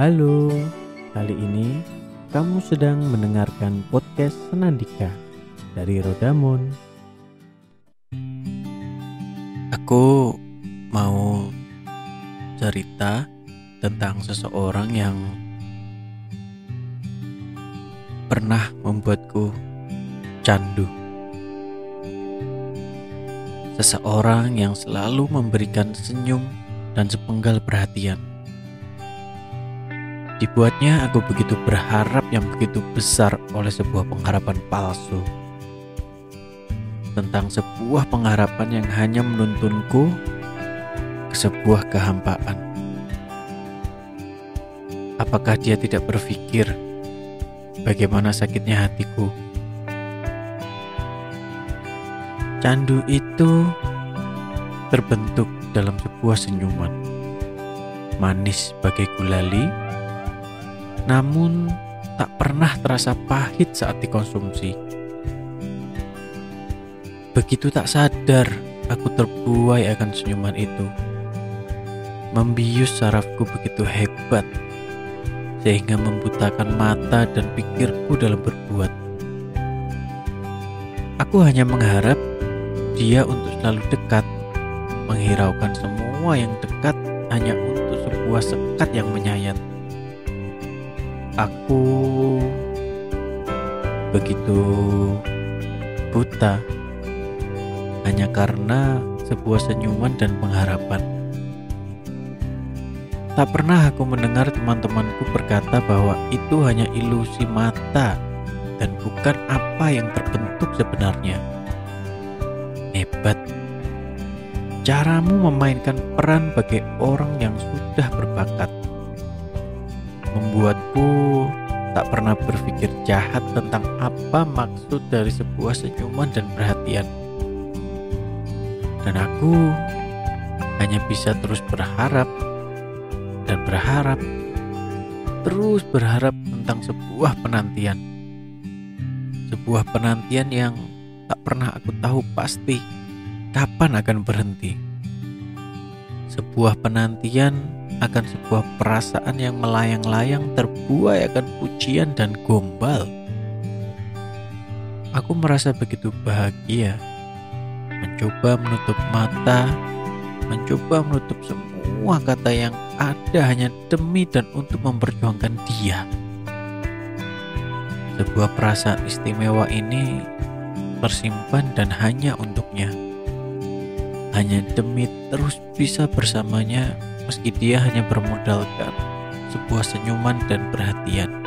Halo, kali ini kamu sedang mendengarkan podcast Senandika dari Rodamon. Aku mau cerita tentang seseorang yang pernah membuatku candu. Seseorang yang selalu memberikan senyum dan sepenggal perhatian. Dibuatnya aku begitu berharap yang begitu besar oleh sebuah pengharapan palsu. Tentang sebuah pengharapan yang hanya menuntunku ke sebuah kehampaan. Apakah dia tidak berpikir bagaimana sakitnya hatiku? Candu itu terbentuk dalam sebuah senyuman. Manis bagai gulali, namun tak pernah terasa pahit saat dikonsumsi. Begitu tak sadar, aku terbuai akan senyuman itu. Membius sarafku begitu hebat, sehingga membutakan mata dan pikirku dalam berbuat. Aku hanya mengharap dia untuk selalu dekat, menghiraukan semua yang dekat hanya untuk sebuah sekat yang menyayat. Aku begitu buta hanya karena sebuah senyuman dan pengharapan. Tak pernah aku mendengar teman-temanku berkata bahwa itu hanya ilusi mata dan bukan apa yang terbentuk sebenarnya. Hebat. Caramu memainkan peran bagi orang yang sudah berbakat. Membuatku tak pernah berpikir jahat tentang apa maksud dari sebuah senyuman dan perhatian. Dan aku hanya bisa terus berharap dan berharap, terus berharap tentang sebuah penantian. Sebuah penantian yang tak pernah aku tahu pasti kapan akan berhenti. Sebuah penantian akan sebuah perasaan yang melayang-layang terbuai akan pujian dan gombal. Aku merasa begitu bahagia, mencoba menutup mata, mencoba menutup semua kata yang ada hanya demi dan untuk memperjuangkan dia. Sebuah perasaan istimewa ini tersimpan dan hanya untuknya. Hanya demi terus bisa bersamanya meski dia hanya bermodalkan sebuah senyuman dan perhatian.